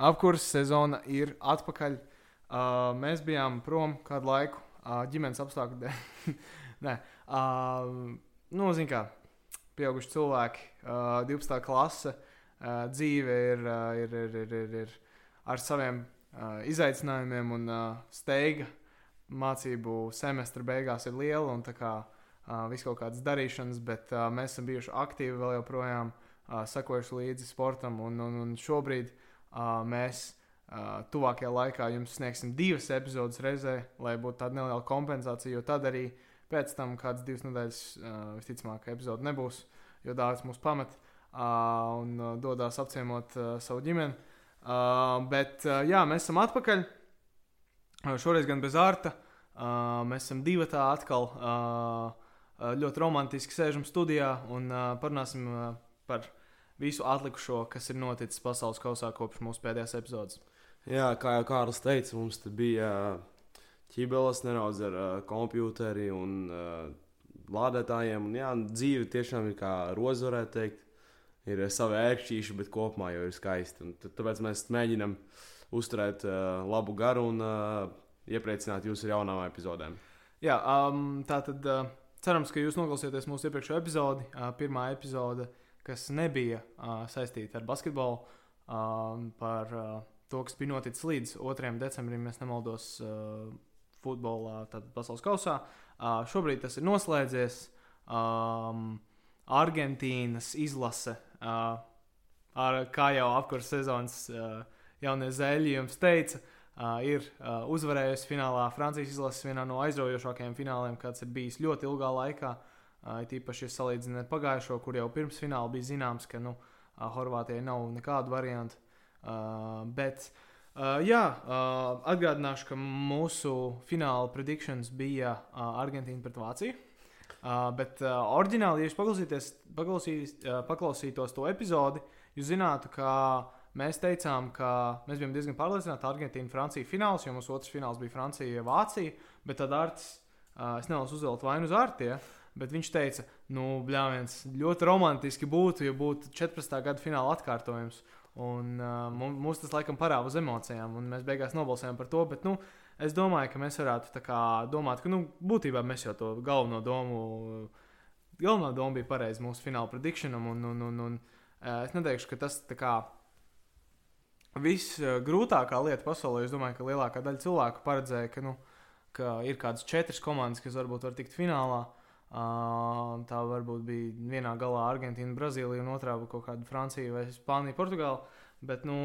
apkurss sezona ir atpakaļ. Uh, mēs bijām prom kādu laiku, uh, ģimenes apstākļu dēļ. Nē, uh, nu, zināmā kā, pieauguši cilvēki, uh, 12. klase, uh, dzīve ir, uh, ir, ir, ir, ir, ir ar saviem uh, izaicinājumiem un uh, steiga mācību semestra beigās ir liela un tā kā uh, viss kaut kādas darīšanas, bet uh, mēs esam bijuši aktīvi vēl joprojām, uh, sekojuši līdzi sportam un, un, un šobrīd uh, mēs tuvākajā laikā jums sniegsim divas epizodes reizē, lai būtu tāda neliela kompensācija, jo tad arī pēc tam kādas divas nedēļas, visticamāk, epizode nebūs, jo dārsts mūs pamet un dodas apciemot savu ģimeni. Bet jā, mēs esam atpakaļ. Šoreiz gan bez ārta. Mēs esam divi tā atkal. Ļoti romantiski sēžam studijā un parunāsim par visu atlikušo, kas ir noticis pasaules kausā kopš mūsu pēdējās epizodes. Jā, kā jau Kārlis teica, mums bija ķībeles nedaudz ar uh, kompjuteri un uh, lādētājiem. Un, jā, dzīve tiešām ir kā roze, varētu teikt. Ir savi ērkšķīši, bet kopumā jau ir skaisti. Un, tāpēc mēs mēģinām uzturēt uh, labu garu un uh, iepriecināt jūs ar jaunām epizodēm. Jā, um, tā tad uh, cerams, ka jūs noklausieties mūsu iepriekšējo epizodi. Uh, pirmā epizode, kas nebija uh, saistīta ar basketbolu, uh, par uh, to, kas bija noticis līdz 2. decembrim, ja nemaldos, uh, futbolā, tad pasaules kausā. Uh, šobrīd tas ir noslēdzies. Um, Argentīnas izlase, uh, ar, kā jau apkurss sezonas uh, jaunie zēļi jums teica, uh, ir uh, uzvarējusi finālā Francijas izlases vienā no aizraujošākajiem fināliem, kāds ir bijis ļoti ilgā laikā. Uh, Tīpaši salīdzinot ar pagājušo, kur jau pirms fināla bija zināms, ka nu, Horvātijai nav nekādu variantu. Bet, jā, atgādināšu, ka mūsu fināla prediktions bija Argentīna pret Vāciju. Uh, bet uh, oriģināli, ja jūs paklausīs, uh, paklausītos to epizodi, jūs zinātu, ka mēs teicām, ka mēs bijām diezgan pārliecināti, ka Argentīna, Francija fināls, jo mūsu otrs fināls bija Francija, Vācija. Bet tad Arts, uh, es nevaru uzvelt vainu uz Artie. Bet viņš teica, nu, bļāviens, ļoti romantiski būtu, ja būtu 14. gada fināla atkārtojums. Un, uh, mums tas laikam parāda uz emocijām, un mēs beigās nobalsojām par to. Bet, nu, es domāju, ka mēs varētu kā, domāt, ka nu, būtībā mēs jau to galveno domu, galvenā doma bija pareiza mūsu fināla predikšanam. Un, un, un, un, uh, es neteikšu, ka tas kā, viss grūtākā lieta pasaulē. Es domāju, ka lielākā daļa cilvēku paredzēja, ka, nu, ka ir kādas četras komandas, kas varbūt var tikt finālā. Uh, tā varbūt bija vienā galā Argentīna, Brazīlija, un otrā kaut kāda Francija vai Spānija, Portugāla. Bet nu,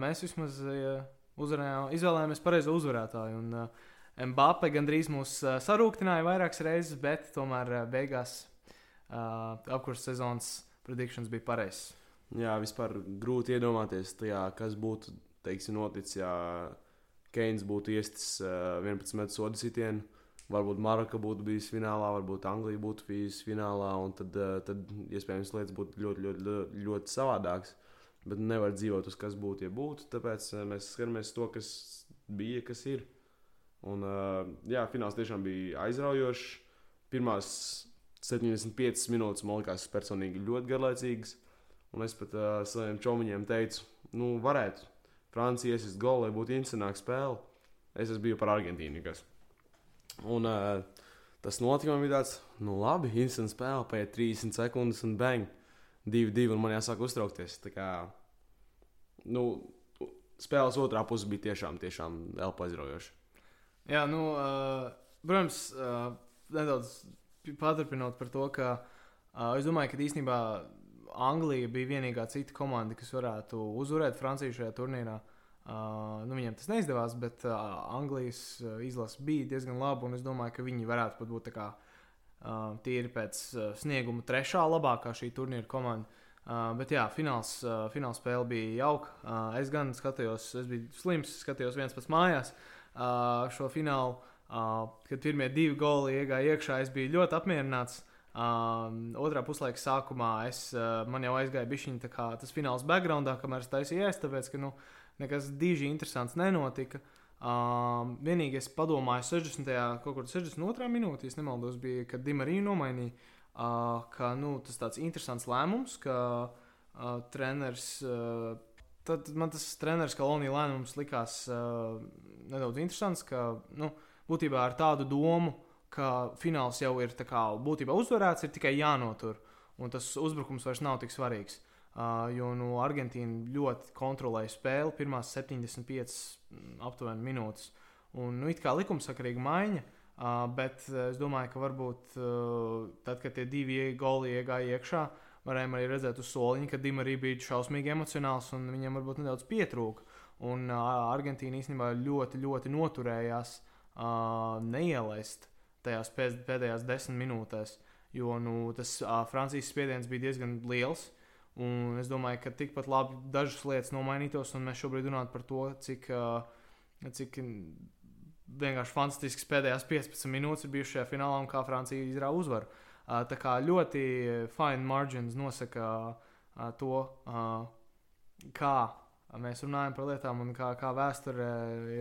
mēs vismaz uzvarējām, izvēlējāmies pareizo uzvarētāju. Un, Mbappe gandrīz mūs sarūktināja vairākas reizes, bet tomēr beigās apkurss sezonas predikšanas bija pareizas. Jā, vispār grūti iedomāties, tajā, kas būtu teiksim, noticis, ja Keins būtu iestis uh, 11 metru sodu sitienu varbūt Maroka būtu bijusi finālā, varbūt Anglija būtu bijusi finālā, un tad, eh, tad iespējams lietas būtu ļoti, ļoti, ļoti, ļoti savādākas. Bet nevar dzīvot uz kas būtu, ja būtu. Tāpēc eh, mēs skatāmies to, kas bija, kas ir. Un, eh, jā, fināls tiešām bija aizraujošs. Pirmās 75 minūtes man likās personīgi ļoti garlaicīgas. Un es pat uh, saviem čomiņiem teicu, nu, varētu Francija iesist golu, lai būtu interesantāka spēle. Es biju par Argentīnu. Kas. Un uh, tas notikums bija tāds, nu, labi, instant spēle, pēc 30 sekundes un bang, 2-2, un man jāsāk uztraukties. Tā kā, nu, spēles otrā puse bija tiešām, tiešām elpa aizraujoša. Jā, nu, uh, protams, uh, nedaudz paturpinot par to, ka uh, es domāju, ka īstenībā Anglija bija vienīgā cita komanda, kas varētu uzvarēt Franciju šajā turnīrā. Uh, Uh, nu, viņam tas neizdevās, bet uh, Anglijas uh, izlase bija diezgan laba. Es domāju, ka viņi varētu pat būt kā, uh, tīri pēc uh, snieguma trešā labākā šī turnīra komanda. Uh, bet jā, fināls, uh, fināls spēle bija jauka. Uh, es gan skatījos, es biju slims, skatījos viens pats mājās uh, šo finālu. Uh, kad pirmie divi goli iegāja iekšā, es biju ļoti apmierināts. Uh, otrā puslaika sākumā es, uh, man jau aizgāja bišķiņa tas fināls backgroundā, kamēr es taisīju ēst, tāpēc, ka, nu, uh, nekas diži interesants nenotika. Um, vienīgi es padomāju, 60. kaut kur 62. minūtē, nemaldos, bija, kad Dimarija nomainīja, uh, ka nu, tas tāds interesants lēmums, ka uh, treneris uh, tad man tas treneris, kā Lonija Lēnums, likās uh, nedaudz interesants, ka nu, būtībā ar tādu domu, ka fināls jau ir kā, būtībā uzvarēts, ir tikai jānotur. Un tas uzbrukums vairs nav tik svarīgs. Uh, jo nu, Argentīna ļoti kontrolēja spēli pirmās 75 aptuveni minūtes. Un, nu, it kā likumsakarīga maiņa, uh, bet es domāju, ka varbūt uh, tad, kad tie divi goli iegāja iekšā, varējām arī redzēt uz soliņa, ka Dima arī bija šausmīgi emocionāls un viņam varbūt nedaudz pietrūka. Un uh, Argentīna īstenībā ļoti, ļoti noturējās uh, neielaist tajās pēdējās desmit minūtēs, jo nu, tas uh, Francijas spiediens bija diezgan liels. Un es domāju, ka tikpat labi dažas lietas nomainītos, un mēs šobrīd runājam par to, cik, uh, cik vienkārši fantastisks pēdējās 15 minūtes ir bijušas šajā finālā un kā Francija izrāva uzvaru. Uh, tā kā ļoti fine margins nosaka uh, to, uh, kā mēs runājam par lietām un kā, kā vēsture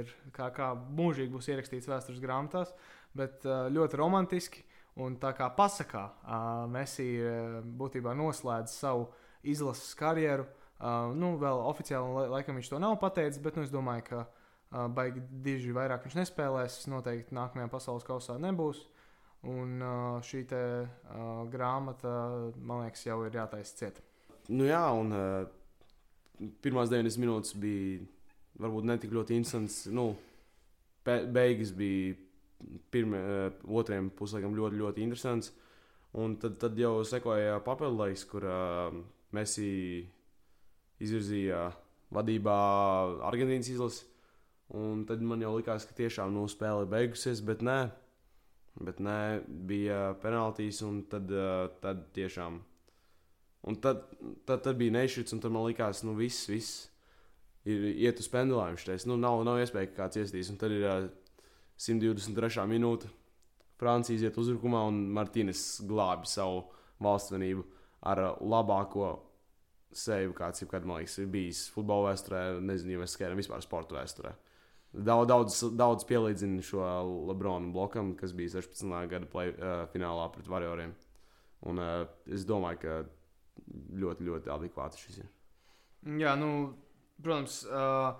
ir, kā, kā mūžīgi būs ierakstīts vēstures grāmatās, bet uh, ļoti romantiski. Un tā kā pasakā, uh, uh, būtībā noslēdz savu izlases karjeru. Uh, nu, vēl oficiāli laikam viņš to nav pateicis, bet nu, es domāju, ka uh, baigi diži vairāk viņš nespēlēs. Noteikti nākamajā pasaules kausā nebūs. Un uh, šī te, uh, grāmata, man liekas, jau ir jātaisa cieta. Nu jā, un uh, pirmās 90 minūtes bija varbūt ne tik ļoti interesants. Nu, beigas bija pirmā, uh, otrajam puslaikam ļoti, ļoti interesants. Un tad, tad jau sekoja papildu laiks, kur uh, Messi izvirzīja vadībā Argentīnas izlasi. Un tad man jau likās, ka tiešām nu, spēle beigusies, bet nē, bet nē bija penaltīs, tad, uh, tad tiešām Un tad, tad, tad bija nešķirts, un tad man likās, nu viss, viss ir iet uz pendulājumu. Štais. Nu, nav, nav iespēja, ka kāds iestīs. Un tad ir uh, 123. minūte. Francija iziet uzbrukumā, un Martīnis glābi savu valstsvenību ar labāko seju, kāds jebkad, man liekas, ir bijis futbola vēsturē. Nezinu, vai skaidrs, vispār sporta vēsturē. Daudz, daudz, daudz pielīdzina šo Lebronu blokam, kas bija 16. gada play, uh, finālā pret Varjoriem. Un, uh, es domāju, ka ļoti, ļoti adekvāti šis ir. Jā, nu, protams, uh,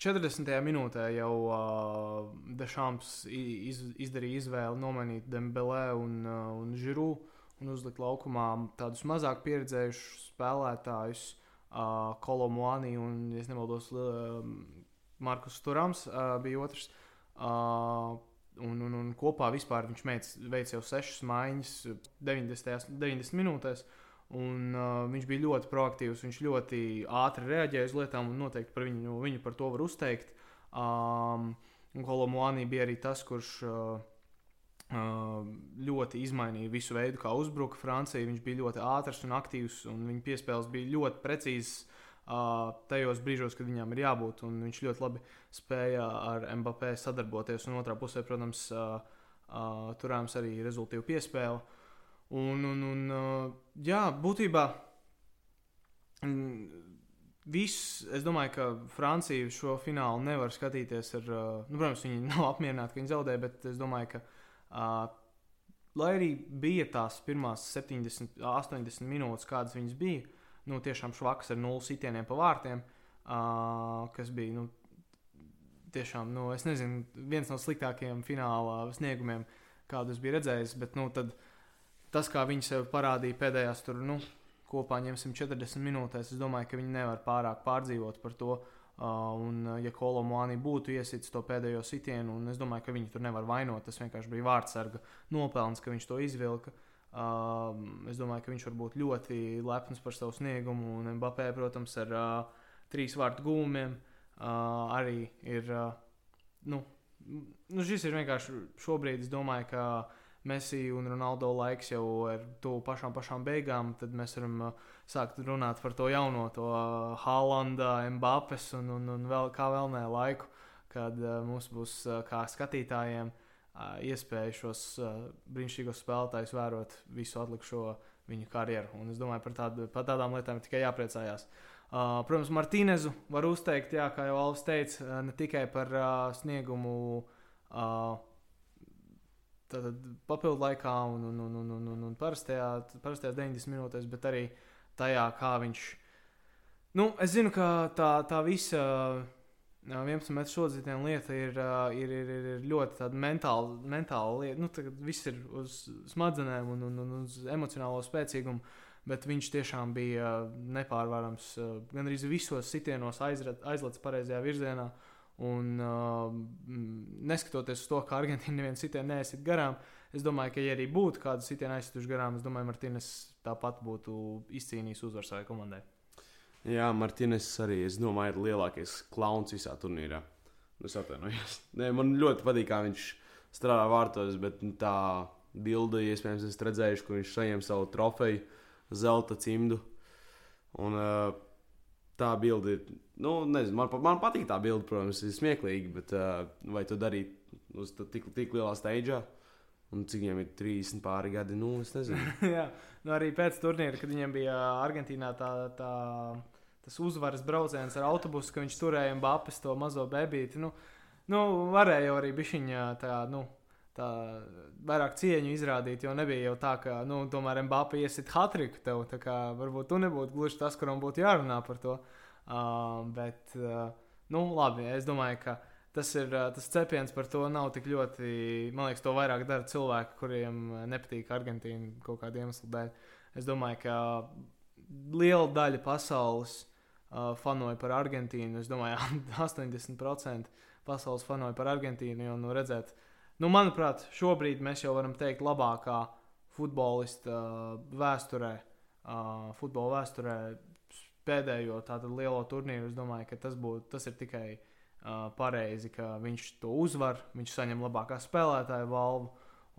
40. minūtē jau uh, Dešāms iz, izdarīja izvēli nomainīt Dembelē un, uh, un Žiru un uzlikt laukumā tādus mazāk pieredzējušus spēlētājus, uh, Kolomuani un, ja nemaldos, uh, Markus Turams uh, bija otrs. Uh, un, un, un kopā viņš veica jau sešas maiņas 90, 90 minūtēs. Un, uh, viņš bija ļoti proaktīvs, viņš ļoti ātri reaģēja uz lietām, un noteikti par viņu, viņu par to var uzteikt. Um, Kolomuānī bija arī tas, kurš uh, ļoti izmainīja visu veidu, kā uzbruka Francija. Viņš bija ļoti ātrs un aktīvs, un viņa piespēles bija ļoti precīzas tajos brīžos, kad viņam ir jābūt. Viņš ļoti labi spēja ar Mbappé sadarboties, un otrā pusē, protams, turējams arī rezultātu piespēli. Un, un, un jā, būtībā viss, es domāju, ka Francija šo finālu nevar skatīties ar, nu, protams, viņi nav apmierināti, ka viņi zaudēja, bet es domāju, ka, uh, lai arī bija tās pirmās 70, 80 minūtes, kādas viņas bija, nu, tiešām švaks ar nulles sitieniem pa vārtiem, uh, kas bija, nu, tiešām, nu, es nezinu, viens no sliktākajiem fināla sniegumiem, kādus bija redzējis, bet, nu, tad tas, kā viņi sev parādīja pēdējās tur, nu, kopā ņemsim 40 minūtēs, es domāju, ka viņi nevar pārāk pārdzīvot par to. Uh, un, uh, ja Kolomāni būtu iesits to pēdējo sitienu, un es domāju, ka viņi tur nevar vainot, tas vienkārši bija vārdsarga nopelns, ka viņš to izvilka. Uh, es domāju, ka viņš var būt ļoti lepns par savu sniegumu, un Mbappé, protams, ar trīs vārtu gūmiem arī ir. Nu, nu, šis ir vienkārši šobrīd, es domāju, ka Messi un Ronaldo laiks jau ir tuvu pašām, pašām beigām, tad mēs varam uh, sākt runāt par to jauno, to uh, Haalanda, Mbappes un, un, un vēl kā vēl nē laiku, kad uh, mums būs uh, kā skatītājiem uh, iespēja šos uh, brīnišķīgos spēlētājus vērot visu atlikušo viņu karjeru. Un es domāju, par, tādu, par tādām lietām tikai jāpriecājās. Uh, protams, Martīnezu var uzteikt, jā, kā jau Alvis teica, uh, ne tikai par uh, sniegumu. Uh, tātad, papildu laikā un, un, un, un, un, un, un parastajā, parastajās 90 minūtēs, bet arī tajā, kā viņš Nu, es zinu, ka tā, tā visa uh, 11 metru šodien lieta ir, uh, ir, ir, ir, ir ļoti tāda mentāla, mentāla lieta. Nu, tagad viss ir uz smadzenēm un, un, un uz emocionālo spēcīgumu. Bet viņš tiešām bija nepārvarams. uh, Gan arī visos sitienos aizlaists pareizajā virzienā. Un, uh, neskatoties uz to, ka Argentīna nevienu sitienu neaiziet garām, es domāju, ka, ja arī būtu kāda sitiena aizsituši garām, es domāju, Martīnas tāpat būtu izcīnījis uzvaru savai komandai. Jā, Martīnes arī, es domāju, ir lielākais klauns visā turnīrā. Nu, Es atvainojos. Man ļoti patīk, kā viņš strādā vārtos, bet nu, tā bilde, iespējams, esat redzējuši, kur viņš saņem savu trofeju, zelta cimdu. Un uh, tā bilde ir, nu, nezinu, man, man patīk tā bilde, protams, ir smieklīga, bet uh, vai to darīt uz tik, tik lielā steigā? Un cik viņam ir 30 pāri gadi, nu, es nezinu. Jā, nu arī pēc turnīra, kad viņam bija Argentīnā tā, tā, tas uzvaras brauciens ar autobusu, ka viņš turēja Mbappes to mazo bebīti. Nu, nu, varēja arī bišķiņā tā, nu, tā vairāk cieņu izrādīt, jo nebija jau tā, ka, nu, tomēr Mbappe iesit hatriku tev, tā kā varbūt tu nebūtu gluži tas, kuram būtu jārunā par to. Uh, bet, uh, nu, labi, es domāju, ka tas ir tas cepiens par to nav tik ļoti. Man liekas, to vairāk dara cilvēki, kuriem nepatīk Argentīna kaut kāda iemesla dēļ. Es domāju, ka liela daļa pasaules uh, fanoja par Argentīnu. Es domāju, 80% pasaules fanoja par Argentīnu. Jo, nu, redzēt, nu, manuprāt, šobrīd mēs jau varam teikt, labākā futbolista uh, vēsturē, uh, futbola vēsturē, pēdējo tādu lielo turnīru. Es domāju, ka tas, būt, tas ir tikai uh, pareizi, ka viņš to uzvar, viņš saņem labākā spēlētāja balvu.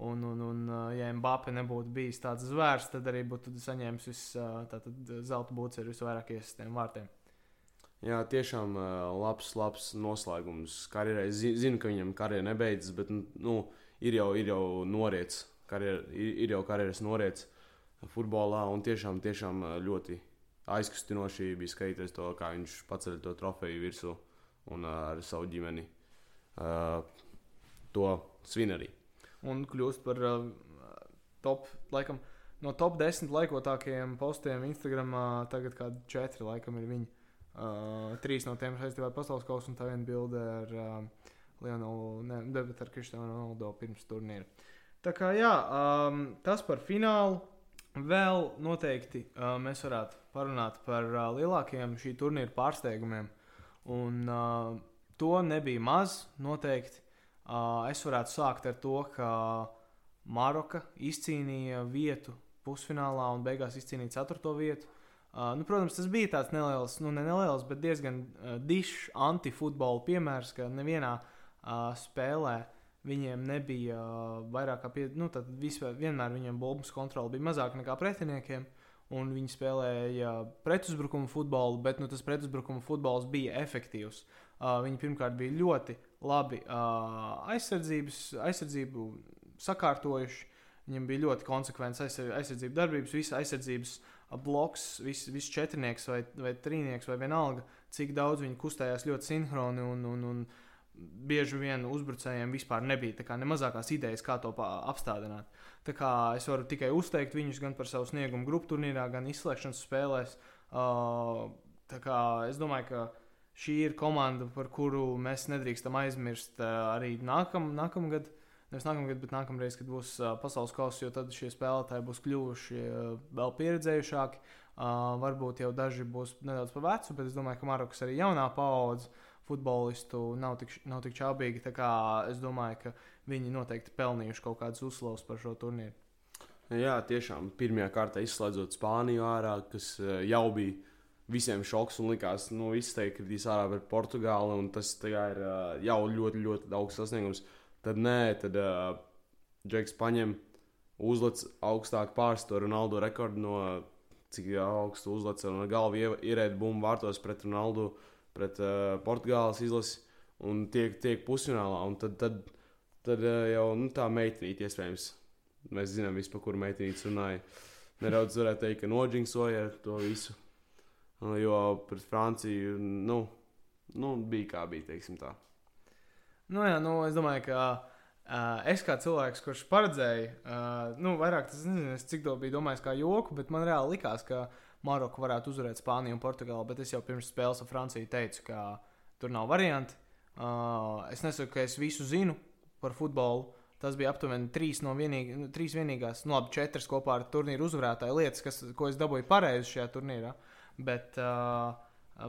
Un, un, un, ja Mbappe nebūtu bijis tāds zvērs, tad arī būtu saņēmis vis, tātad, zelta būts ar visvairāk iesistiem vārtiem. Jā, tiešām labs, labs noslēgums karjerai. Zinu, ka viņam karjera nebeidzas, bet nu, ir jau, ir jau noriets, karjera, ir, jau karjeras noriets futbolā. Un tiešām, tiešām ļoti aizkustinoši bija skatīties to, kā viņš paceļ to trofeju virsū un ar savu ģimeni to svin arī. Un kļūst par top, laikam, no top 10 laikotākajiem postiem Instagram. Tagad kādi četri laikam ir viņi. Uh, trīs no tiem saistībā ar pasaules kausu, un tā viena bilde ar uh, Leonelu, ne, bet ar Kristiānu Ronaldo pirms turnīra. Tā kā jā, um, tas par finālu. Vēl noteikti uh, mēs varētu parunāt par uh, lielākajiem šī turnīra pārsteigumiem. Un uh, to nebija maz, noteikti. Uh, es varētu sākt ar to, ka Maroka izcīnīja vietu pusfinālā un beigās izcīnīja ceturto vietu. Uh, nu, protams, tas bija tāds neliels, nu, ne neliels, bet diezgan uh, dišs antifutbola piemērs, ka nevienā uh, spēlē viņiem nebija uh, vairāk kā pie, nu, tad vispār, vienmēr viņiem bulbas kontrole bija mazāka nekā pretiniekiem. Un viņi spēlēja pretuzbrukuma futbolu, bet nu, tas pretuzbrukuma futbols bija efektīvs. Uh, viņi pirmkārt bija ļoti labi uh, aizsardzību sakārtojuši. Viņiem bija ļoti konsekvents aizsar- aizsardzību darbības, visa aizsardzības uh, bloks, viss vis četrnieks vai, vai trīnieks vai vienalga, cik daudz viņi kustējās ļoti sinhroni un, un, un bieži vien uzbrucējiem vispār nebija ne mazākās idejas, kā to apstādināt. Tā kā es varu tikai uzteikt viņus gan par savu sniegumu grupu turnīrā, gan izslēgšanas spēlēs. Uh, tā kā es domāju, ka šī ir komanda, par kuru mēs nedrīkstam aizmirst uh, arī nākam, nākamgad. Nevis nākamgad, bet nākamreiz, kad būs uh, pasaules kausa, jo tad šie spēlētāji būs kļuvuši uh, vēl pieredzējušāki. Uh, varbūt jau daži būs nedaudz pa vecu, bet es domāju, ka Marokas arī jaunā paudze futbolistu nav tik, nav tik čābīgi. Es domāju, ka viņi noteikti pelnījuši kaut kādas uzslavas par šo turnīru. Jā, tiešām pirmajā kārtā izslēdzot Spāniju ārā, kas jau bija visiem šoks un likās, nu, viss te kritīs ārā par Portugāli, tas ir jau ļoti, ļoti augsts sasniegums. Tad nē, tad uh, Džeks paņem, uzlec augstāk pārstāvu Ronaldu rekordu no cik augstu uzlec un galvu ie- ierēd bumbu vārtos pret Ronaldu, pret uh, Portugāles izlasi un tiek, tiek pusfinālā. Un tad, tad, tad uh, jau nu, tā meitnīte iespējams. Mēs zinām, visu, par kuru meitnītes runāja. Nedaudz varētu teikt, ka noģingsoja to visu. Jo pret Franciju nu, nu, bija kā bija, teiksim tā. Nu, jā, nu, es domāju, ka uh, es kā cilvēks, kurš paredzēja, uh, nu, vairāk tas nezinu, cik to biju domājis kā joku, bet man reāli likās, ka Maroka varētu uzvarēt Spāniju un Portugāli, bet es jau pirms spēles ar Franciju teicu, ka tur nav varianti. Uh, es nesaku, ka es visu zinu par futbolu. Tas bija aptuveni trīs no vienīgi, nu, trīs vienīgās, nu, labi, četras kopā ar turnīru uzvarētāju lietas, kas, ko es dabūju pareizi šajā turnīrā. Bet uh,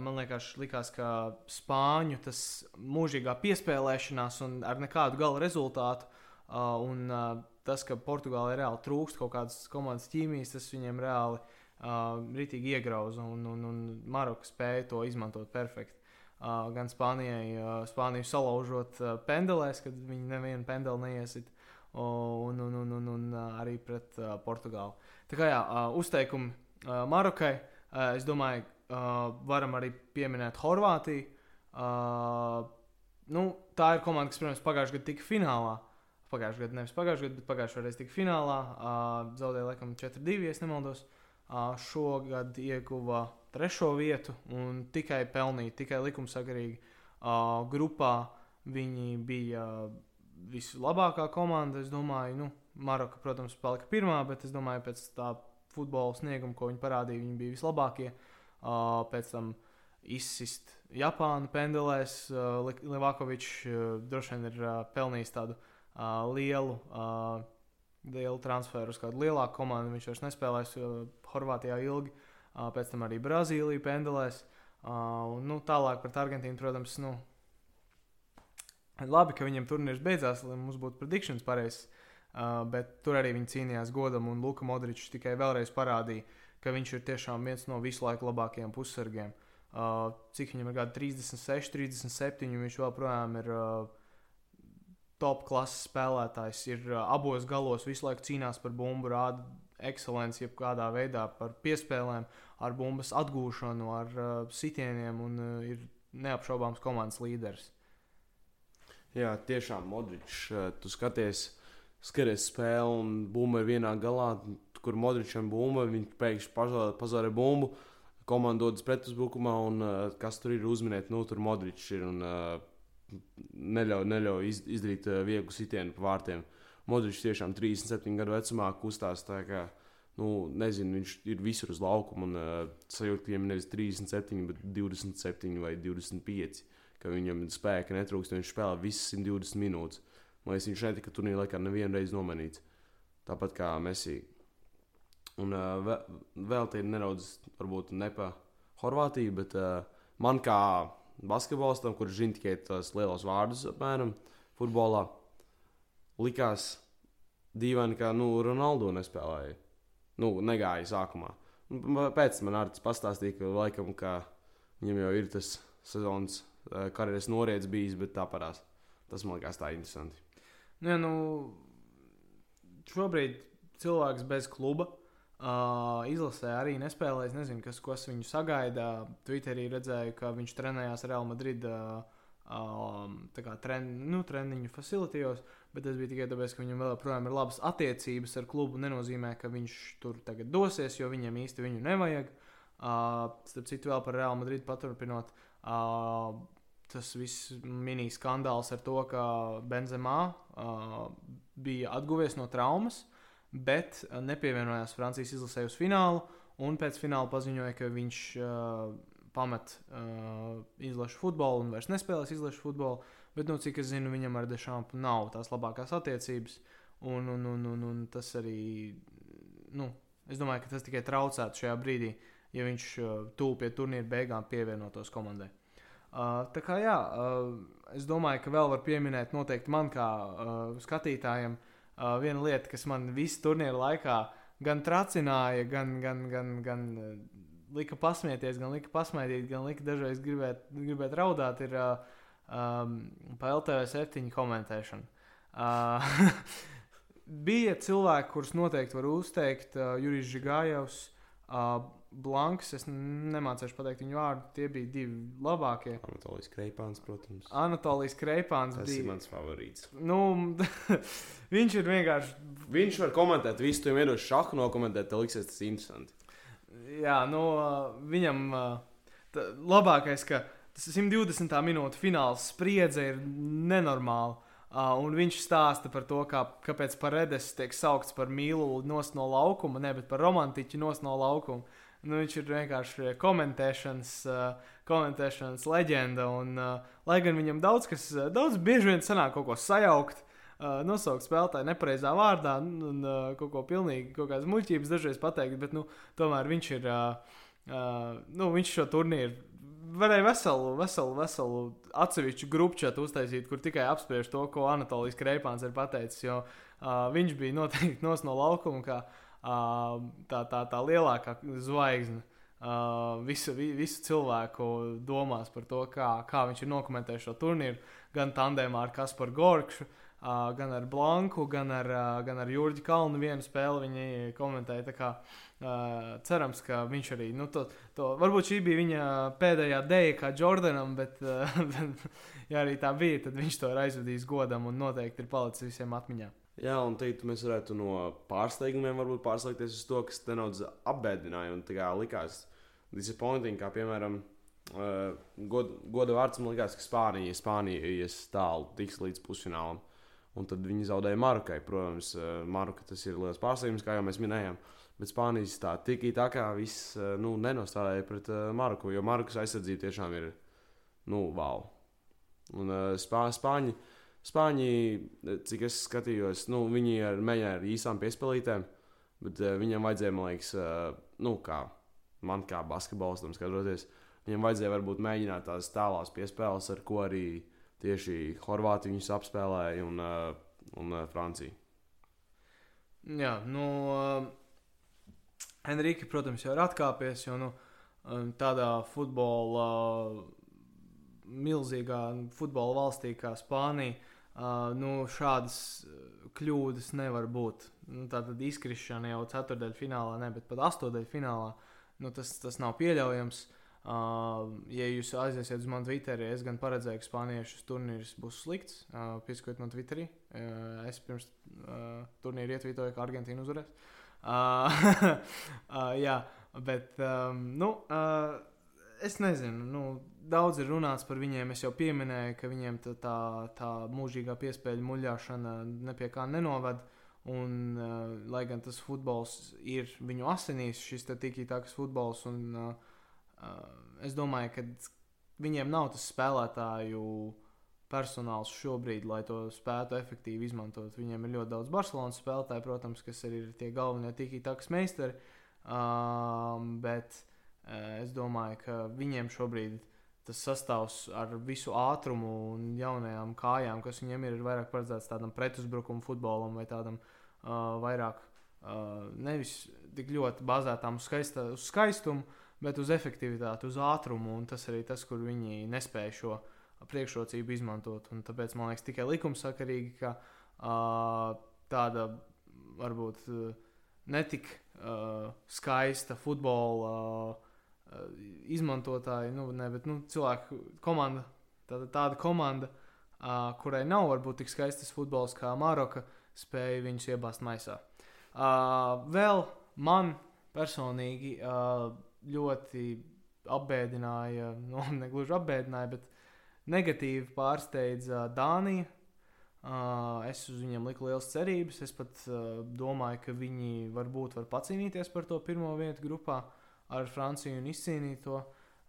man liekas, likās, ka Spāņu tas mūžīgā piespēlēšanās un ar nekādu gala rezultātu. Uh, un uh, tas, ka Portugālē reāli trūkst kaut kādas komandas ķīmijas, tas viņiem reāli uh, ritīgi iegrauza. Un, un, un Maroka spēja to izmantot perfekti. Uh, gan Spānijai, uh, Spāniju salaužot uh, pendelēs, kad viņi nevienu pendeli neiesit, un, un, un, un, un uh, arī pret uh, Portugālu. Tā kā jā, uh, uzteikumi uh, Marokai, uh, es domāju, uh, varam arī pieminēt Horvātiju. Uh, nu, tā ir komanda, kas, protams, pagājušajā gadā tika finālā. Pagājušajā gadā, nevis pagājušajā gadā, bet pagājušajā reizē tika finālā. Uh, zaudēja laikam 4-2, ja nemaldos. Uh, šogad ieguva trešo vietu un tikai pelnīja, tikai likumsakarīgi uh, grupā. Viņi bija vislabākā komanda. Es domāju, nu, Maroka, protams, palika pirmā, bet es domāju, pēc tā futbola snieguma, ko viņi parādīja, viņi bija vislabākie. Uh, pēc tam izsist Japānu pendelēs. Uh, Levakovičs uh, droši vien ir uh, pelnījis tādu uh, lielu. Uh, Lielu transferu uz kādu lielāku komandu. Viņš vairs nespēlēs uh, Horvātijā ilgi. Uh, pēc tam arī Brazīlija pendelēs. Un, nu, tālāk par Argentīnu, protams, nu, labi, ka viņiem turnīrs beidzās, lai mums būtu predikšanas pareizs. Uh, bet tur arī viņi cīnījās godam, un Luka Modričs tikai vēlreiz parādīja, ka viņš ir tiešām viens no visu laiku labākajiem pussargiem. Uh, cik viņam ir gadi 36, 37, viņš joprojām ir uh, top klases spēlētājs. Ir uh, abos galos visu laiku cīnās par bumbu, rāda ekscelenci, jebkādā veidā par piespēlēm. Ar bumbas atgūšanu, ar uh, sitieniem un uh, ir neapšaubāms komandas līderis. Jā, tiešām Modričs. Uh, tu skaties, skaties spēli un bumba ir vienā galā, kur Modričam bumba, viņš pēkšņi pazara bumbu. Komanda dodas pretuzbrukumā, un uh, kas tur ir uzminēt, nu, tur Modričs ir un uh, neļauj, neļauj iz, izdarīt uh, vieglu sitienu pa vārtiem. Modričs tiešām 37 gadu vecumā kustās tā kā nu, nezinu, viņš ir visur uz laukuma un uh, sajūta, ka viņam nevis 37, bet 27 vai 25. Ka viņam spēka netrūkst, viņš spēlē visas 120 minūtes. Man liekas, viņš netika turnīrā laikā nevienu reizi nomainīts. Tāpat kā Messi. Un uh, vēl, te ir nedaudz, varbūt ne pa Horvātiju, bet uh, man kā basketbolistam, kurš zina tikai tos lielos vārdus, apmēram, futbolā, likās dīvaini, ka nu, Ronaldo nespēlēja nu, negāja sākumā. Pēc tam man arī pastāstīja, ka laikam, ka viņam jau ir tas sezonas karjeras noriets bijis, bet tā parās. Tas man liekas tā interesanti. Nu, ja, nu, šobrīd cilvēks bez kluba. Uh, izlasē arī nespēlēja. Es nezinu, kas, kas viņu sagaida. Twitterī redzēju, ka viņš trenējās Real Madrid uh, um, tren, nu, treniņu facilitījos. Bet tas bija tikai tāpēc, ka viņam vēl joprojām ir labas attiecības ar klubu. Nenozīmē, ka viņš tur tagad dosies, jo viņam īsti viņu nevajag. Uh, starp citu, vēl par Real Madrid paturpinot. Uh, tas viss mini skandāls ar to, ka Benzemā uh, bija atguvies no traumas, bet nepievienojās Francijas izlasē uz finālu. Un pēc fināla paziņoja, ka viņš uh, pamet uh, izlašu futbolu un vairs nespēlēs izlašu futbolu. Bet, nu, cik es zinu, viņam ar Dešānu nav tās labākās attiecības. Un, un, un, un, un tas arī, nu, es domāju, ka tas tikai traucētu šajā brīdī, ja viņš uh, tuvu pie turnīra beigām pievienotos komandai. Uh, tā kā jā, uh, es domāju, ka vēl var pieminēt noteikti man kā uh, skatītājam uh, viena lieta, kas man visu turnīru laikā gan tracināja, gan, gan, gan, gan uh, lika pasmieties, gan lika pasmaidīt, gan lika dažreiz gribēt, gribēt raudāt. Ir, uh, um, pa LTV7 komentēšanu. Uh, bija cilvēki, kurus noteikti var uzteikt, uh, Jurijs Žigājovs, uh, Blanks. Es nemācīšu pateikt viņu vārdu. Tie bija divi labākie. Anatolijas Kreipāns, protams. Anatolijas Kreipāns Tas bija ir mans favorīts. Nu, viņš ir vienkārši. Viņš var komentēt visu, to vienkārši šādu nokomentēt, tev liksies tas interesanti. Jā, nu, viņam tā, labākais, ka tas 120. minūte fināls spriedze ir nenormāla. Uh, un viņš stāsta par to, kā, kāpēc Paredes tiek saukts par mīlu no laukuma, ne par romantiķu no laukuma. Nu, viņš ir vienkārši komentēšanas, uh, komentēšanas leģenda. Un, uh, lai gan viņam daudz kas, uh, daudz bieži vien sanāk kaut ko sajaukt. Nosaukt spēlētāju nepareizā vārdā un kaut ko pilnīgi, kaut kādas muļķības dažreiz pateikt, bet nu, tomēr viņš ir, nu, viņš šo turnīru varēja veselu, veselu, veselu atsevišķu grupu čatu uztaisīt, kur tikai apspriež to, ko Anatolijas Kreipāns ir pateicis. Jo uh, viņš bija noteikti nos no laukuma, kā tā, tā, tā lielākā zvaigzne. Uh, visu, vi, visu cilvēku domās par to, kā, kā viņš ir nokomentējis šo turnīru, gan tandēmā ar Kasparu Gorkšu, uh, gan ar Blanku, gan ar, uh, gan ar Jurģu Kalnu vienu spēli viņi komentēja. Kā, uh, cerams, ka viņš arī, nu, to, to, varbūt šī bija viņa pēdējā dēļa kā Jordanam, bet, uh, ja arī tā bija, tad viņš to ir aizvedījis godam un noteikti ir palicis visiem atmiņā. Jā, un teikt, mēs varētu no pārsteigumiem varbūt pārslēgties uz to, kas nedaudz apbēdināja un likās disappointing, kā piemēram. Uh, goda, goda vārds man liekas, ka Spānija, Spānija ies tālu, tiks līdz pusfinālam. Uh, Un tad viņi zaudēja Marokai. Protams, eh, Maroka tas ir liels pārsteigums, kā jau mēs minējām. Bet Spānijas tā tik tā kā viss eh, nu, nenostādīja pret uh, Maroku, jo Marokas aizsardzība tiešām ir nu, wow. Un uh, spā, Spāņi, Spāņi, cik es skatījos, nu, viņi ar, mēģināja ar īsām piespēlītēm, bet uh, viņam vajadzēja, man liekas, uh, nu, kā man kā basketbolistam skatoties, viņam vajadzēja varbūt mēģināt tās tālās piespēles, ar ko arī uh, tieši Horvātija viņus apspēlēja un, uh, un uh, Francija. Jā, nu, Henrika, protams, jau ir atkāpies, jo nu, tādā futbola, milzīgā futbola valstī kā Spānija, uh, nu, šādas kļūdas nevar būt. Nu, tā tad izkrišana jau ceturdaļfinālā, finālā, ne, bet pat astodaļfinālā finālā, nu, tas, tas nav pieļaujams. Uh, ja jūs aiziesiet uz manu Twitterī, es gan paredzēju, ka spāniešu turnīrs būs slikts. Uh, Piesakojiet man Twitterī. Uh, es pirms uh, turnīra ietvītoju, ka Argentīna uzvarēs. Uh, uh, jā, bet um, nu, uh, es nezinu. Nu, daudz ir runāts par viņiem. Es jau pieminēju, ka viņiem tā, tā, tā mūžīgā piespēļu muļāšana nepie kā nenovada. Un, uh, lai gan tas futbols ir viņu asinīs, šis tik ītāks futbols. Un, uh, es domāju, ka viņiem nav tas spēlētāju personāls šobrīd, lai to spētu efektīvi izmantot. Viņiem ir ļoti daudz Barcelonas spēlētāju, protams, kas arī ir tie galvenie tiki-takas meistari. Um, bet uh, es domāju, ka viņiem šobrīd tas sastāvs ar visu ātrumu un jaunajām kājām, kas viņiem ir, ir vairāk paredzēts tādam pretuzbrukuma futbolam vai tādam uh, vairāk uh, nevis tik ļoti bazētām uz, skaista, uz skaistumu, bet uz efektivitāti, uz ātrumu. Tas arī tas, kur viņi nespēja šo priekšrocību izmantot. Un tāpēc man liekas tikai likumsakarīgi, ka uh, tāda varbūt uh, netik uh, skaista futbola uh, izmantotāja, nu, ne, bet nu, cilvēku komanda, tāda, tāda komanda, uh, kurai nav varbūt tik skaistas futbols kā Maroka, spēja viņus iebāzt maisā. Uh, vēl man personīgi uh, ļoti apbēdināja, nu, ne gluži apbēdināja, bet negatīvi pārsteidza Dānija. Uh, es uz viņiem liku liels cerības. Es pat uh, domāju, ka viņi varbūt var pacīnīties par to pirmo vietu grupā ar Franciju un izcīnīt to.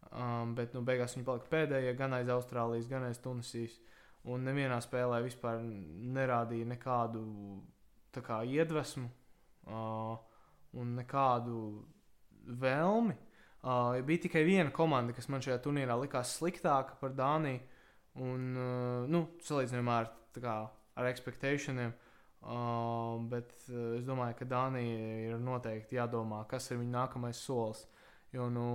Um, bet nu, beigās viņi palika pēdējie gan aiz Austrālijas, gan aiz Tunisijas. Un nevienā spēlē vispār nerādīja nekādu kā, iedvesmu uh, un nekādu vēlmi Uh, bija tikai viena komanda, kas man šajā turnīrā likās sliktāka par Dāniju. Un, uh, nu, salīdzinājumā ar, kā, ar expectationiem. Uh, bet uh, es domāju, ka Dānija ir noteikti jādomā, kas ir viņa nākamais solis. Jo, nu,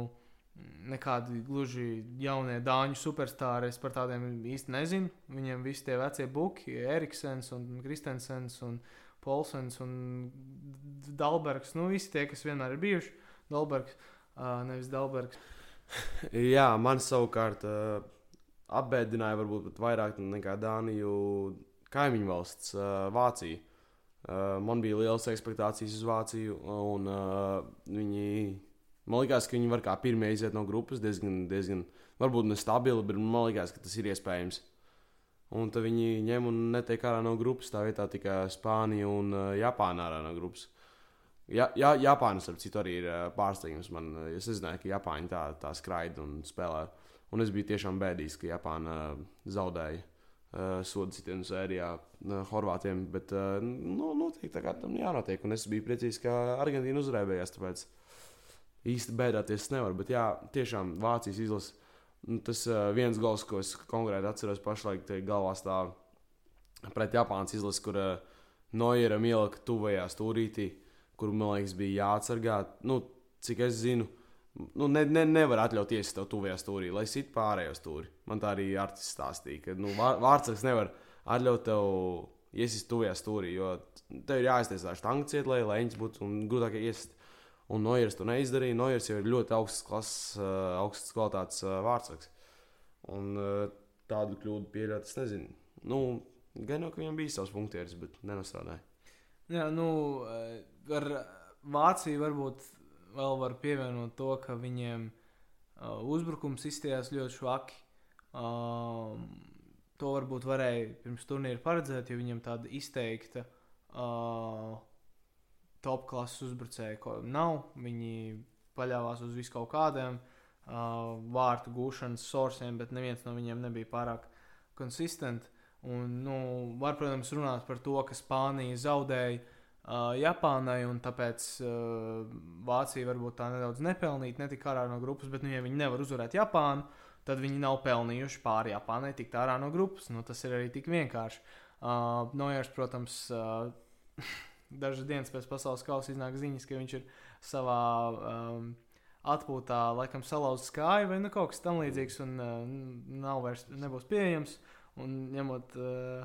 nekādi gluži jaunie dāņu superstarri. Es par tādiem īsti nezinu. Viņiem visi tie vecie buki, Eriksens un Kristensens un Polsens un Dalbergs. Nu, visi tie, kas vienmēr ir bijuši. Dalbergs uh, nevis Dalbergs. Jā, man savukārt uh, apbēdināja varbūt pat vairāk nekā Dāniju kaimiņu valsts, Vācija. Man bija liels expectācijas uz Vāciju, un viņi, man liekas, ka viņi var kā pirmie iziet no grupas diezgan, diezgan varbūt nestabili, bet man liekas, ka tas ir iespējams. Un tad viņi ņem un netiek ārā no grupas. Tā vietā tikai Spānija un Japāna ārā no grupas. Ja, ja, Japānas, ap citu, arī ir pārsteigums. Man, es nezināju, ka Japāņi tā, tā skraida un spēlē. Un es biju tiešām bēdīgs, ka Japāna zaudēja sodu sitienu sērijā uh, Horvātiem. Bet uh, nu, noteikti tā kā tam jānotiek. Un es biju priecīgs, ka Argentīna uzvarējās. Tāpēc īsti bēdāties nevar. Bet jā, tiešām Vācijas izlase. Nu, tas uh, viens gals, ko es konkrēti atceros pašlaik, ir galvā stāv pret Japānas izlasi, kur uh, Noiram ielika tuvajā stūrītī. Uh, kuru man liekas, bija jāatsargā. Nu, cik es zinu, nu, ne, ne, nevar atļaut iesist tev tuvajā stūrī, lai sit pārējo stūri. Man tā arī Artis stāstīja, ka nu, vārdsargs nevar atļaut tev iesist tuvajā stūrī, jo tev ir jāiztaisa štanga ciet, lai leņķis būtu un grūtāk iesist. Un Noiers to neizdarīja. Noiers jau ir ļoti augsts klases, augsts kvalitātes vārdsargs. Un tādu kļūdu pieļaut, es nezinu. Nu, gan jau, ka viņam bija savs punktieris, bet nenostrādāja. Jā, nu, ar Vāciju varbūt vēl var pievienot to, ka viņiem uh, uzbrukums izstījās ļoti švaki. Uh, to varbūt varēja pirms turnīra paredzēt, jo viņam tāda izteikta uh, top klases uzbrucēja nav. Viņi paļāvās uz visu kaut kādiem uh, vārtu gūšanas sorsiem, bet neviens no viņiem nebija pārāk konsistents. Un, nu, var, protams, runāt par to, ka Spānija zaudēja uh, Japānai, un tāpēc uh, Vācija varbūt tā nedaudz nepelnīja, netika ārā no grupas, bet, nu, ja viņi nevar uzvarēt Japānu, tad viņi nav pelnījuši pāri Japānai tikt ārā no grupas. Nu, tas ir arī tik vienkārši. Uh, Nojers, protams, uh, dažas dienas pēc pasaules kausa iznāk ziņas, ka viņš ir savā um, atpūtā, laikam, salauzis kāju vai nu, kaut kas tamlīdzīgs, un uh, nav vairs nebūs pieejams. Un ņemot, uh,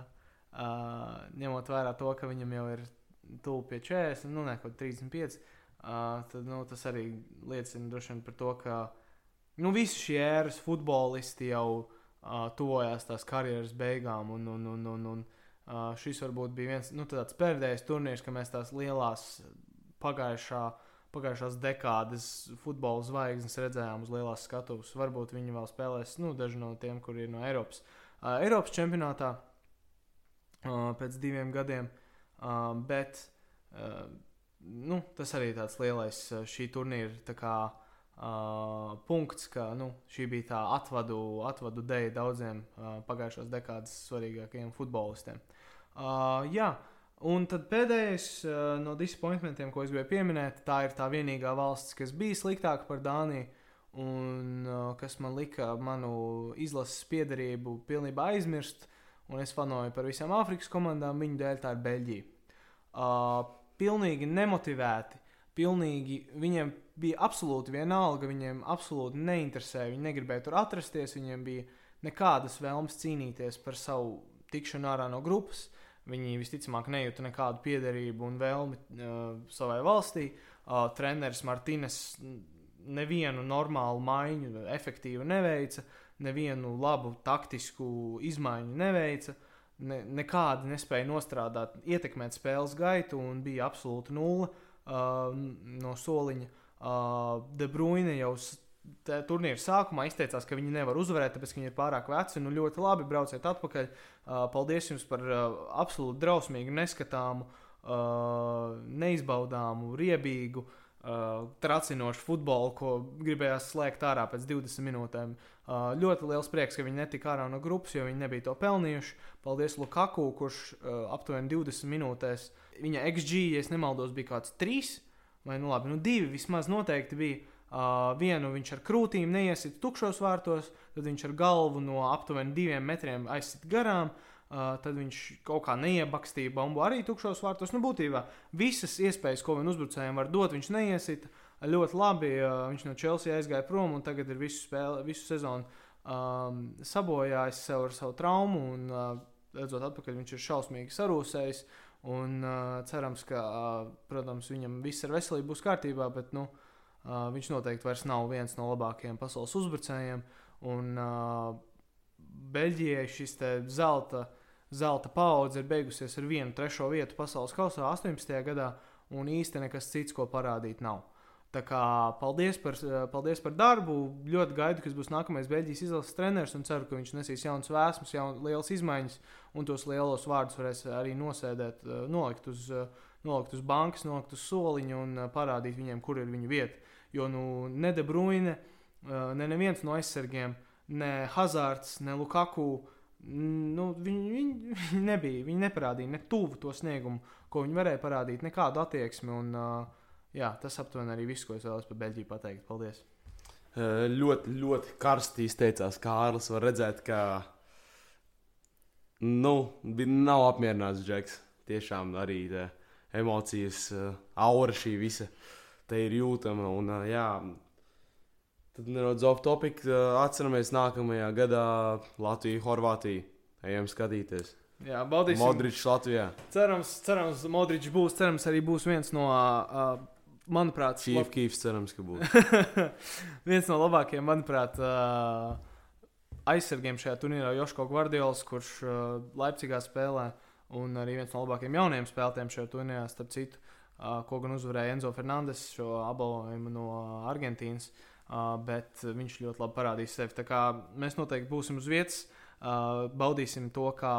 uh, ņemot vērā to, ka viņam jau ir tuvu pie 40, nu, ne kaut 35. Uh, tad nu, tas arī liecina vien par to, ka nu, visi šie ēras futbolisti jau uh, tuvojās tās karjeras beigām. Un, un, un, un, un, uh, šis varbūt bija viens nu, tāds pēdējais turnīrs, kad mēs tās lielās pagājušā, pagājušās dekādes futbola zvaigznes redzējām uz lielās skatuves. Varbūt viņi vēl spēlēs, nu, daži no tiem, kur ir no Eiropas. Uh, Eiropas čempionātā uh, pēc diviem gadiem. Uh, Uh, bet uh, nu, tas arī tāds lielais uh, šī turnīra kā, uh, punkts, ka nu, šī bija tā atvadu, atvadu dēļa daudziem uh, pagājušās dekādas svarīgākajiem futbolistiem. Uh, jā, un tad pēdējais uh, no disappointmentiem, ko es gribēju pieminēt, tā ir tā vienīgā valsts, kas bija sliktāka par Dāniju. Un uh, kas man lika manu izlases piedarību pilnībā aizmirst, un es fanoju par visām Āfrikas komandām, viņu dēļ tā ir Beļģija. Uh, pilnīgi nemotivēti, pilnīgi viņiem bija absolūti vienalga, viņiem absolūti neinteresēja, viņi negribēja tur atrasties, viņiem bija nekādas vēlmes cīnīties par savu tikšanu ārā no grupas. Viņi visticamāk nejūta nekādu piederību un vēlmi uh, savai valstī. Uh, treneris Martīnes nevienu normālu maiņu efektīvi neveica. Uh, nevienu labu taktisku izmaiņu neveica. Ne, nekādi nespēja nostrādāt, ietekmēt spēles gaitu un bija absolūti nulle uh, no soliņa. Uh, De Bruyne jau turnīra sākumā izteicās, ka viņi nevar uzvarēt, tāpēc ka viņi ir pārāk veci. Nu, ļoti labi, brauciet atpakaļ. Uh, paldies jums par uh, absolūti drausmīgu, neskatāmu, uh, neizbaudāmu, riebīgu, uh, tracinošu futbolu, ko gribējās slēgt ārā pēc 20 minūtēm. Uh, ļoti liels prieks, ka viņi netika ārā no grupas, jo viņi nebija to pelnījuši. Paldies Lukaku, kurš uh, aptuveni 20 minūtēs, viņa XG, ja nemaldos, bija kaut kāds 3 vai nu, labi, nu, 2 vismaz noteikti bija. Uh, vienu viņš ar krūtīm neiesita tukšos vārtos, tad viņš ar galvu no aptuveni diviem metriem aizsita garām. Uh, tad viņš kaut kā neiebakstīja bumbu arī tukšos vārtos. Nu, būtībā visas iespējas, ko vien uzbrucējiem var dot, viņš neiesita. Uh, ļoti labi. Viņš no Chelsea aizgāja prom un tagad ir visu, spēle, visu sezonu um, sabojājis sev ar savu traumu. Un, uh, redzot, atpakaļ viņš ir šausmīgi sarūsējis. Un uh, cerams, ka, uh, protams, viņam viss ar veselību būs kārtībā, bet nu, uh, viņš noteikti vairs nav viens no labākajiem pasaules uzbrucējiem. Un uh, Beļģijai šis zelta, zelta paudze ir beigusies ar vienu trešo vietu pasaules kausā 18. gadā, un īstenībā nekas cits, ko parādīt, nav. Tā kā paldies par, paldies par darbu. Ļoti gaidu, kas būs nākamais Beļģijas izlases treneris un ceru, ka viņš nesīs jaunas vēsmas, jaunas lielas izmaiņas un tos lielos vārdus varēs arī nosēdēt, nolikt uz, nolikt uz bankas, nolikt uz soliņa un parādīt viņiem, kur ir viņa vieta. Jo nu, ne De Bruyne, ne neviens no aizsargiem, ne Hazards, ne Lukaku. Nu, viņi, viņi, viņi nebija, viņi neparādīja ne tuvu to sniegumu, ko viņi varēja parādīt, nekādu attieksmi. Un, uh, jā, tas aptuveni arī viss, ko es vēlos par Beļģiju pateikt. Paldies! Ļoti, ļoti karsti izteicās Kārlis. Var redzēt, ka nu, bija- nav apmierināts Džeks. Tiešām arī tā, emocijas, aura šī visa te ir jūtama. Un, jā, tad nedaudz off topic. Atceramies nākamajā gadā Latviju, Horvātiju. Ejam skatīties. Jā, baudīsim. Modričs Latvijā. Cerams, cerams Modričs būs. Cerams, arī būs viens no, uh, manuprāt, Chief Keefs cerams, ka būs. viens no labākajiem, manuprāt, uh, aizsargiem šajā turnīrā Joško Gvardiols, kurš uh, Leipzigā spēlē, un arī viens no labākajiem jaunajiem spēlētājiem šajā turnīrā, starp citu, uh, ko gan uzvarēja Enzo Fernandes, šo apbalvojumu no Argentīnas. Uh, bet viņš ļoti labi parādīs sevi. Mēs noteikti būsim uz vietas, uh, baudīsim to, kā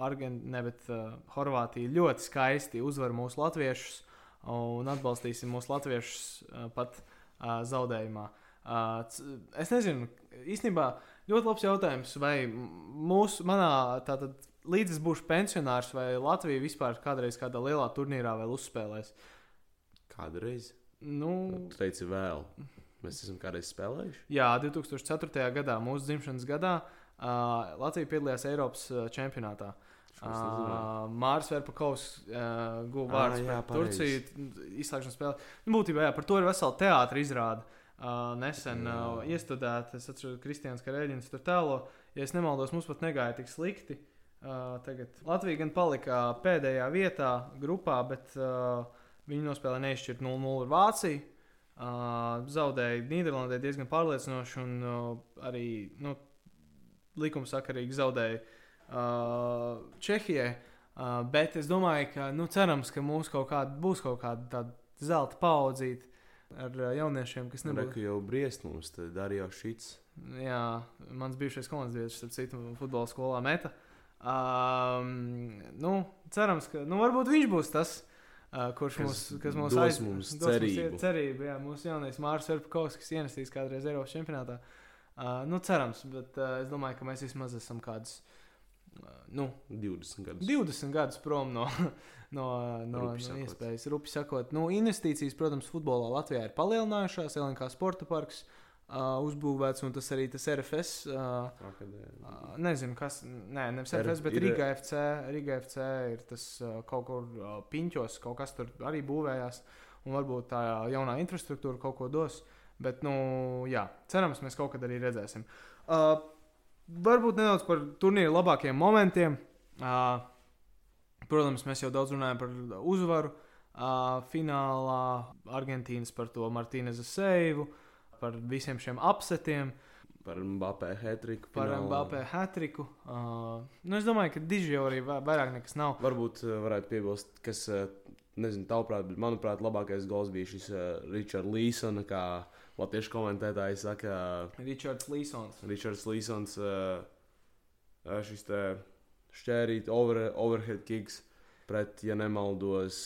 Argent, ne, bet, uh, Horvātija ļoti skaisti uzvar mūsu latviešus un atbalstīsim mūsu latviešus uh, pat uh, zaudējumā. Uh, es nezinu, īstenībā ļoti labs jautājums, vai mūsu, manā, tātad, līdz es būšu pensionārs, vai Latvija vispār kādreiz kādā lielā turnīrā vēl uzspēlēs. Kādreiz? Nu, Tu teici vēl. Mēs esam kādreiz spēlējuši. jā, 2004. gadā, mūsu dzimšanas gadā, uh, Latvija piedalījās Eiropas čempionātā. Uh, Mārs Verpakovs uh, guva Ā, vārdu jā, par Turciju. Izslēgšanas spēlē. Nu, būtībā jā, par to ir vesela teātris izrāde. Uh, nesen uh, iestudēta, es atceros, Kristians Kareļins tur tēlo. Ja es nemaldos, mums pat negāja tik slikti. Uh, tagad Latvija gan palika pēdējā vietā grupā, bet uh, viņi nospēlēja neizšķirt 0-0 ar Vāciju. Uh, zaudēja Nīderlandē diezgan pārliecinoši, un uh, arī nu, likumsakarīgi zaudēja uh, Čehijai. Uh, bet es domāju, ka nu, cerams, ka mums kaut kāda, būs kaut kāda zelta paudzīte ar uh, jauniešiem, kas Nebūtu nebūs. jau briest mums, tad arī jau šits. Jā, mans bijušais komandas biedrs, starp citu, futbola skolā meta. Um, nu, cerams, ka nu, varbūt viņš būs tas, uh, kurš Kas mums, kas mums aiz- mums dos cerību. ie- cerību jā, mūsu jaunais Mārcis Verpakovs, kas ienesīs kādreiz Eiropas čempionātā. Uh, nu, cerams, bet uh, es domāju, ka mēs vismaz esam kādus uh, nu, 20 gadus. 20 gadus prom no, no, no, Rupi no iespējas. Rupi sakot, nu, investīcijas, protams, futbolā Latvijā ir palielinājušās. LNK sporta parks uh, uzbūvēts, un tas arī tas RFS. Uh, uh, nezinu, kas. Nē, nevis RFS, bet ir- Riga FC. Riga FC ir tas uh, kaut kur uh, piņķos, kaut kas tur arī būvējās. Un varbūt tā jaunā infrastruktūra kaut ko dos. Bet, nu, jā, cerams, mēs kaut kad arī redzēsim. Uh, varbūt nedaudz par turnīru labākajiem momentiem. Uh, protams, mēs jau daudz runājam par uzvaru. Uh, finālā Argentīnas par to Martīneza seivu, par visiem šiem apsetiem, Par Mbappé hetriku. par Mbappé hatriku. Uh, nu, es domāju, ka diži jau arī va- vairāk nekas nav. Varbūt uh, varētu piebilst, kas, uh, nezinu, tavuprāt, bet manuprāt, labākais gols bija šis uh, Richards Līsons, kā latviešu komentētājs saka, Ričards Līsons. Richards Līsons, uh, uh, šis te šķērīt over, overhead kicks pret, ja nemaldos,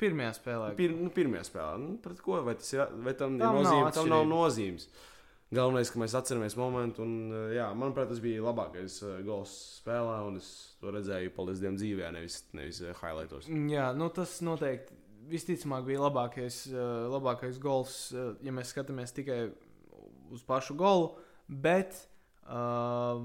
Pirmajā spēlē. Pir, nu, pirmajā spēlē. Nu, pret ko? Vai, tas ir, vai tam, Tam ir nav nozīme, tam nav nozīmes? Galvenais, ka mēs atceramies momentu, un, uh, jā, manuprāt, tas bija labākais uh, gols spēlē, un es to redzēju, paldies Dievam, dzīvē, nevis, nevis uh, highlightos. Jā, nu tas noteikti visticamāk bija labākais, labākais gols, ja mēs skatāmies tikai uz pašu golu. Bet uh,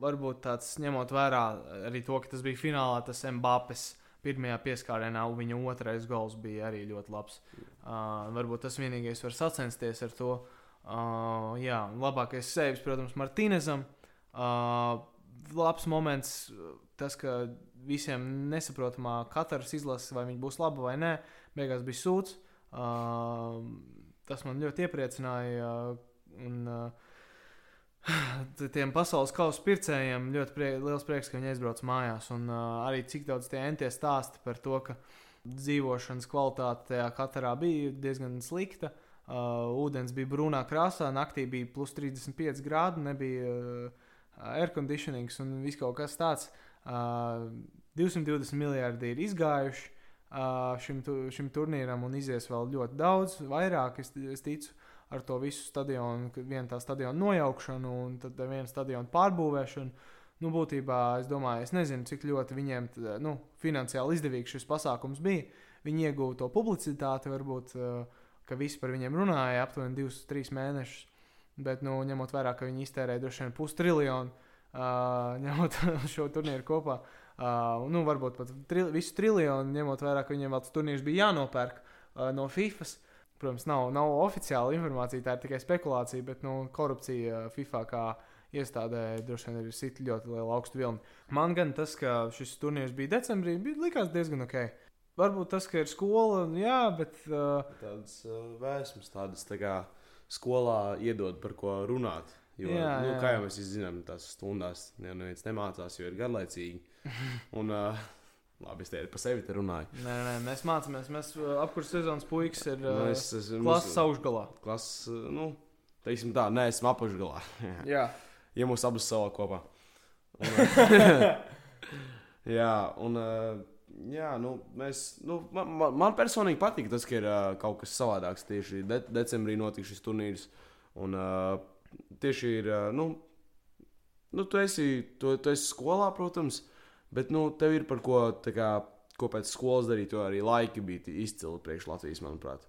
varbūt tāds ņemot vērā arī to, ka tas bija finālā, tas Mbappes pirmajā pieskārienā, viņa otrais gols bija arī ļoti labs. Uh, varbūt tas vienīgais var sacensties ar to. Uh, jā, labākais sevis, protams, Martīnezam. Uh, labs moments, tas, ka visiem nesaprotamā katras izlases, vai viņi būs labi vai nē, beigās bija sūds. Uh, tas man ļoti iepriecināja. Uh, un, uh, Tiem pasaules kausa pircējiem ļoti prie, liels prieks, ka viņi aizbrauc mājās. Un uh, arī cik daudz tie entie stāsti par to, ka dzīvošanas kvalitāte tajā katrā bija diezgan slikta. Uh, ūdens bija brūnā krāsā, naktī bija plus 35 grādi, nebija uh, air conditionings un viss kaut kas tāds. Uh, 220 miljardi ir izgājuši. uh, šim, tu, šim turnīram un izies vēl ļoti daudz, vairāk. Es, es ticu ar to visu stadionu, vienu tā stadionu nojaukšanu un tad vienu stadionu pārbūvēšanu. Nu, būtībā es domāju, es nezinu, cik ļoti viņiem nu, finansiāli izdevīgs šis pasākums bija. Viņi ieguva to publicitāti, varbūt, uh, ka visi par viņiem runāja aptuveni divus, trīs mēnešus. Bet, nu, ņemot vērā, ka viņi iztērēja droši vien pustriljonu, uh, ņemot šo turnīru kopā, uh, nu, varbūt pat tri, visu triljonu, ņemot vērā, ka viņiem vēl tas turnīrs bija jānopērk uh, no FIFA. Protams, nav, nav oficiāla informācija, tā ir tikai spekulācija, bet nu, korupcija FIFA kā iestādē droši vien ir sit ļoti liela augstu vilni. Man gan tas, ka šis turnīrs bija decembrī, bija likās diezgan ok. Varbūt tas, ka ir skola, jā, bet. Uh, tādas uh, vēsmas, tādas tā kā skolā iedod par ko runāt. Jo, Jā, nu, jā. kā jau mēs zinām, tās stundās neviens nemācās, jo ir garlaicīgi. Un, uh, labi, es te par sevi te runāju. nē, nē, mēs mācāmies. Mēs uh, apkurss sezonas puikas ir uh, Nu, es esmu klases augšgalā. Klases, uh, nu, teiksim tā, nē, esmu apakšgalā. Jā, ja mūs abus savā kopā. Un, uh, jā, un uh, jā, nu, mēs, nu, man, man, man personīgi patīk tas, ka ir uh, kaut kas savādāks. Tieši de decembrī notika šis turnīrs. Un uh, tieši ir, uh, nu, nu, tu esi, tu, tu esi skolā, protams, bet, nu, tev ir par ko, tā kā, ko pēc skolas darīt, jo arī laiki bija izcili priekš Latvijas, manuprāt.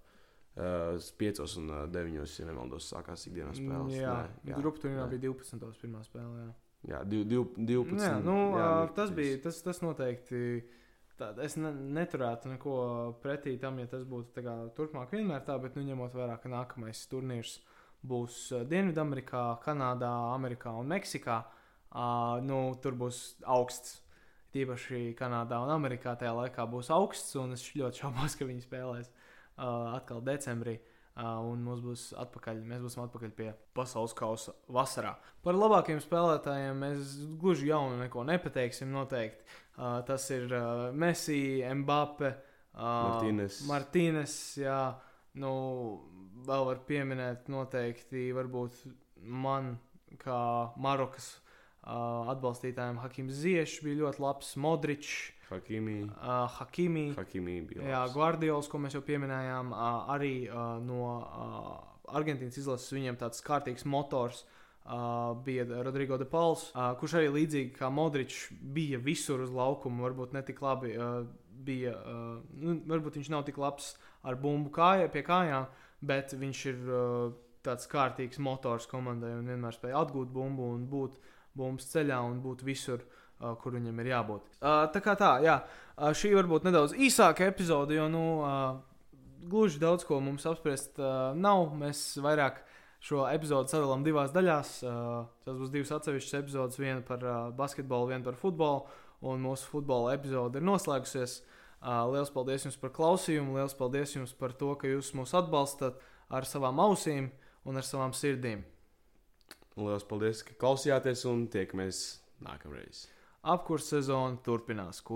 Uh, 5 un uh, 9, ja nemaldos, sākās ikdienas spēles. Jā. Nē, grupu turnīrā bija 12. pirmā spēle. Jā. Jā, div, div, 12. Nu, jā, nu, jā, jā, tas bija tas, tas noteikti. Tā, es ne, neturētu neko pretī tam, ja tas būtu kā, turpmāk vienmēr tā, bet nu, ņemot vērā, ka nākamais turnīrs būs Dienvidamerikā, Kanādā, Amerikā un Meksikā, uh, nu, tur būs augsts. Tīpaši Kanādā un Amerikā tajā laikā būs augsts, un es ļoti šaubos, ka viņi spēlēs uh, atkal decembrī. Uh, un mums būs atpakaļ, mēs būsim atpakaļ pie pasaules kausa vasarā. Par labākiem spēlētājiem mēs gluži jaunu neko nepateiksim. Noteikti. Uh, tas ir uh, Messi, Mbappe, uh, Martīnes. Martīnes jā, nu, vēl var pieminēt noteikti, varbūt man kā Marokas uh, atbalstītājiem Hakims Ziešs bija ļoti labs, Modričs, Hakimī. uh, Hakimi. Hakimī bija. Jā, labs. Guardiols, ko mēs jau pieminējām, ā, arī ā, no ā, Argentīnas izlases viņam tāds kārtīgs motors. Uh, bija Rodrigo de Pauls, uh, kurš arī līdzīgi kā Modričs bija visur uz laukuma. Varbūt ne tik labi uh, bija, uh, nu, varbūt viņš nav tik labs ar bumbu kāja, pie kājām, bet viņš ir uh, tāds kārtīgs motors komandai un vienmēr spēja atgūt bumbu un būt bumbas ceļā un būt visur, uh, kur viņam ir jābūt. Uh, tā kā tā, jā, uh, šī varbūt nedaudz īsāka epizode, jo nu, uh, gluži daudz ko mums apspriest uh, nav. Mēs vairāk šo epizodi sadalām divās daļās. Uh, tas būs divas atsevišķas epizodes, viena par uh, basketbolu, viena par futbolu. Un mūsu futbola epizode ir noslēgusies. Uh, liels paldies jums par klausījumu, liels paldies jums par to, ka jūs mūs atbalstat ar savām ausīm un ar savām sirdīm. Lielas paldies, ka klausījāties un tiekamies nākamreiz. Apkurss sezona turpinās.